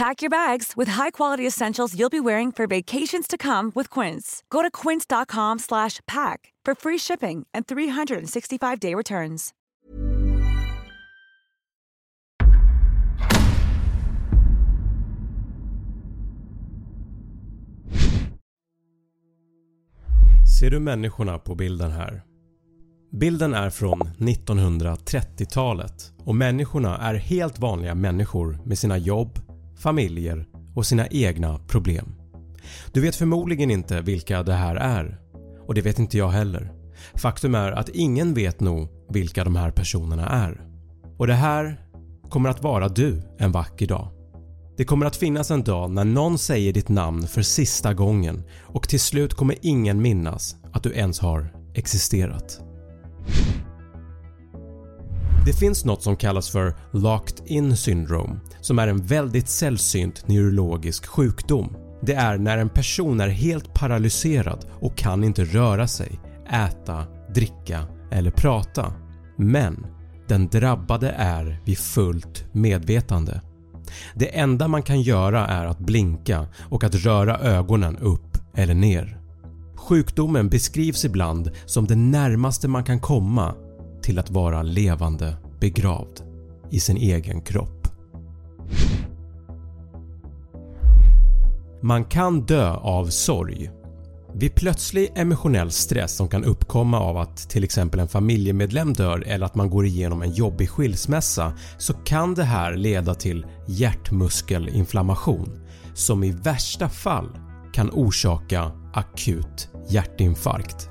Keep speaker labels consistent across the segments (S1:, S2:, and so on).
S1: Pack your bags with high-quality essentials you'll be wearing for vacations to come with Quince. Go to quince.com/pack for free shipping and 365-day returns.
S2: Ser du människorna på bilden här? Bilden är från 1930-talet och människorna är helt vanliga människor med sina jobb, familjer och sina egna problem. Du vet förmodligen inte vilka det här är och det vet inte jag heller. Faktum är att ingen vet nog vilka de här personerna är. Och det här kommer att vara du en vacker dag. Det kommer att finnas en dag när någon säger ditt namn för sista gången och till slut kommer ingen minnas att du ens har existerat. Det finns något som kallas för “locked in syndrome” som är en väldigt sällsynt neurologisk sjukdom. Det är när en person är helt paralyserad och kan inte röra sig, äta, dricka eller prata. Men den drabbade är vid fullt medvetande. Det enda man kan göra är att blinka och att röra ögonen upp eller ner. Sjukdomen beskrivs ibland som det närmaste man kan komma till att vara levande begravd i sin egen kropp. Man kan dö av sorg. Vid plötslig emotionell stress som kan uppkomma av att till exempel en familjemedlem dör eller att man går igenom en jobbig skilsmässa så kan det här leda till hjärtmuskelinflammation som i värsta fall kan orsaka akut hjärtinfarkt.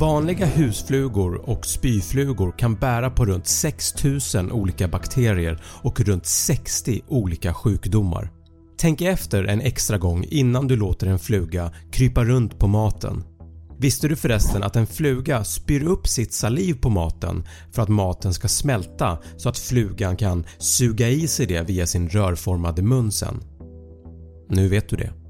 S2: Vanliga husflugor och spyflugor kan bära på runt 6000 olika bakterier och runt 60 olika sjukdomar. Tänk efter en extra gång innan du låter en fluga krypa runt på maten. Visste du förresten att en fluga spyr upp sitt saliv på maten för att maten ska smälta så att flugan kan suga i sig det via sin rörformade mun sen? Nu vet du det.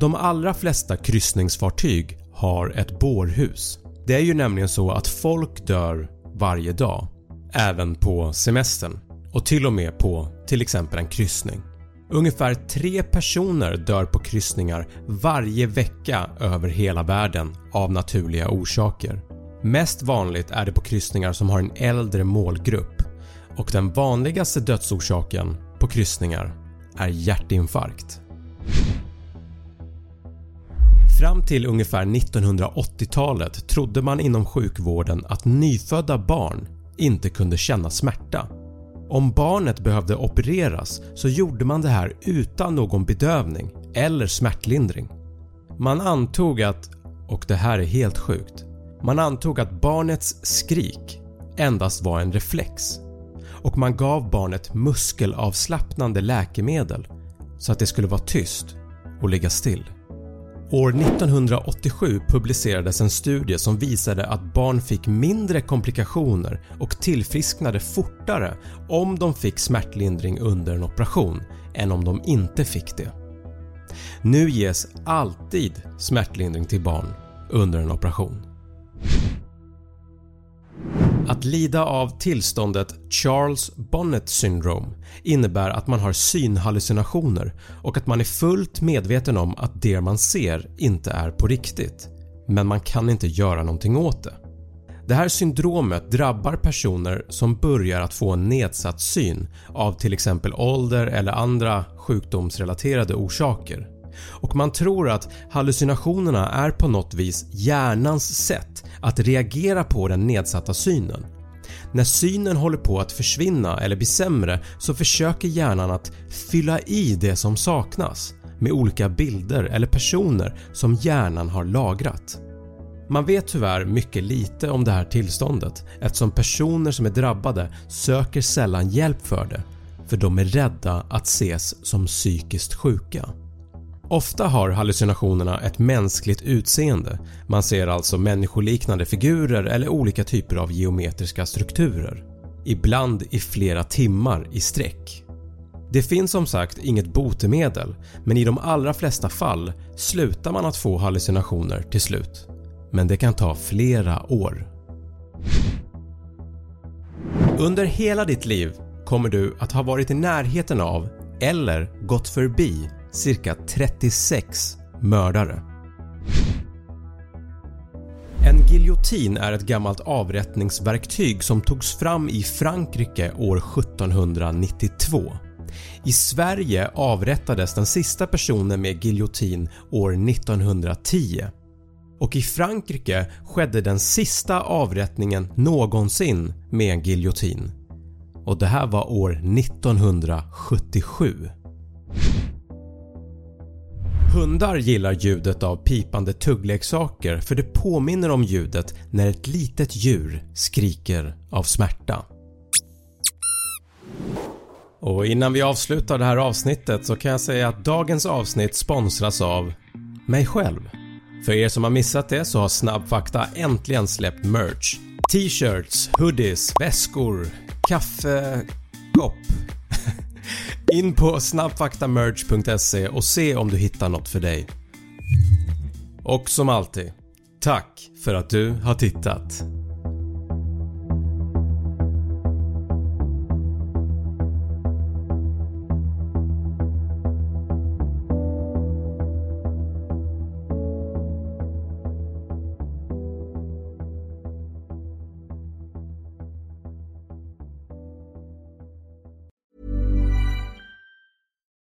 S2: De allra flesta kryssningsfartyg har ett bårhus. Det är ju nämligen så att folk dör varje dag, även på semestern och till och med på till exempel en kryssning. Ungefär 3 personer dör på kryssningar varje vecka över hela världen av naturliga orsaker. Mest vanligt är det på kryssningar som har en äldre målgrupp och den vanligaste dödsorsaken på kryssningar är hjärtinfarkt. Fram till ungefär 1980-talet trodde man inom sjukvården att nyfödda barn inte kunde känna smärta. Om barnet behövde opereras så gjorde man det här utan någon bedövning eller smärtlindring. Man antog att, och det här är helt sjukt, man antog att barnets skrik endast var en reflex och man gav barnet muskelavslappnande läkemedel så att det skulle vara tyst och ligga still. År 1987 publicerades en studie som visade att barn fick mindre komplikationer och tillfrisknade fortare om de fick smärtlindring under en operation än om de inte fick det. Nu ges alltid smärtlindring till barn under en operation. Att lida av tillståndet Charles Bonnet syndrome innebär att man har synhallucinationer och att man är fullt medveten om att det man ser inte är på riktigt, men man kan inte göra någonting åt det. Det här syndromet drabbar personer som börjar att få en nedsatt syn av till exempel ålder eller andra sjukdomsrelaterade orsaker och man tror att hallucinationerna är på något vis hjärnans sätt att reagera på den nedsatta synen. När synen håller på att försvinna eller bli sämre så försöker hjärnan att fylla i det som saknas med olika bilder eller personer som hjärnan har lagrat. Man vet tyvärr mycket lite om det här tillståndet eftersom personer som är drabbade söker sällan hjälp för det för de är rädda att ses som psykiskt sjuka. Ofta har hallucinationerna ett mänskligt utseende, man ser alltså människoliknande figurer eller olika typer av geometriska strukturer. Ibland i flera timmar i sträck. Det finns som sagt inget botemedel men i de allra flesta fall slutar man att få hallucinationer till slut. Men det kan ta flera år. Under hela ditt liv kommer du att ha varit i närheten av eller gått förbi cirka 36 mördare. En giljotin är ett gammalt avrättningsverktyg som togs fram i Frankrike år 1792. I Sverige avrättades den sista personen med giljotin år 1910 och i Frankrike skedde den sista avrättningen någonsin med en giljotin och det här var år 1977. Hundar gillar ljudet av pipande tuggleksaker för det påminner om ljudet när ett litet djur skriker av smärta. Och innan vi avslutar det här avsnittet så kan jag säga att dagens avsnitt sponsras av mig själv. För er som har missat det så har Snabbfakta äntligen släppt merch. T-shirts, hoodies, väskor, kaffekopp in på snabbfaktamerch.se och se om du hittar något för dig. Och som alltid, tack för att du har tittat.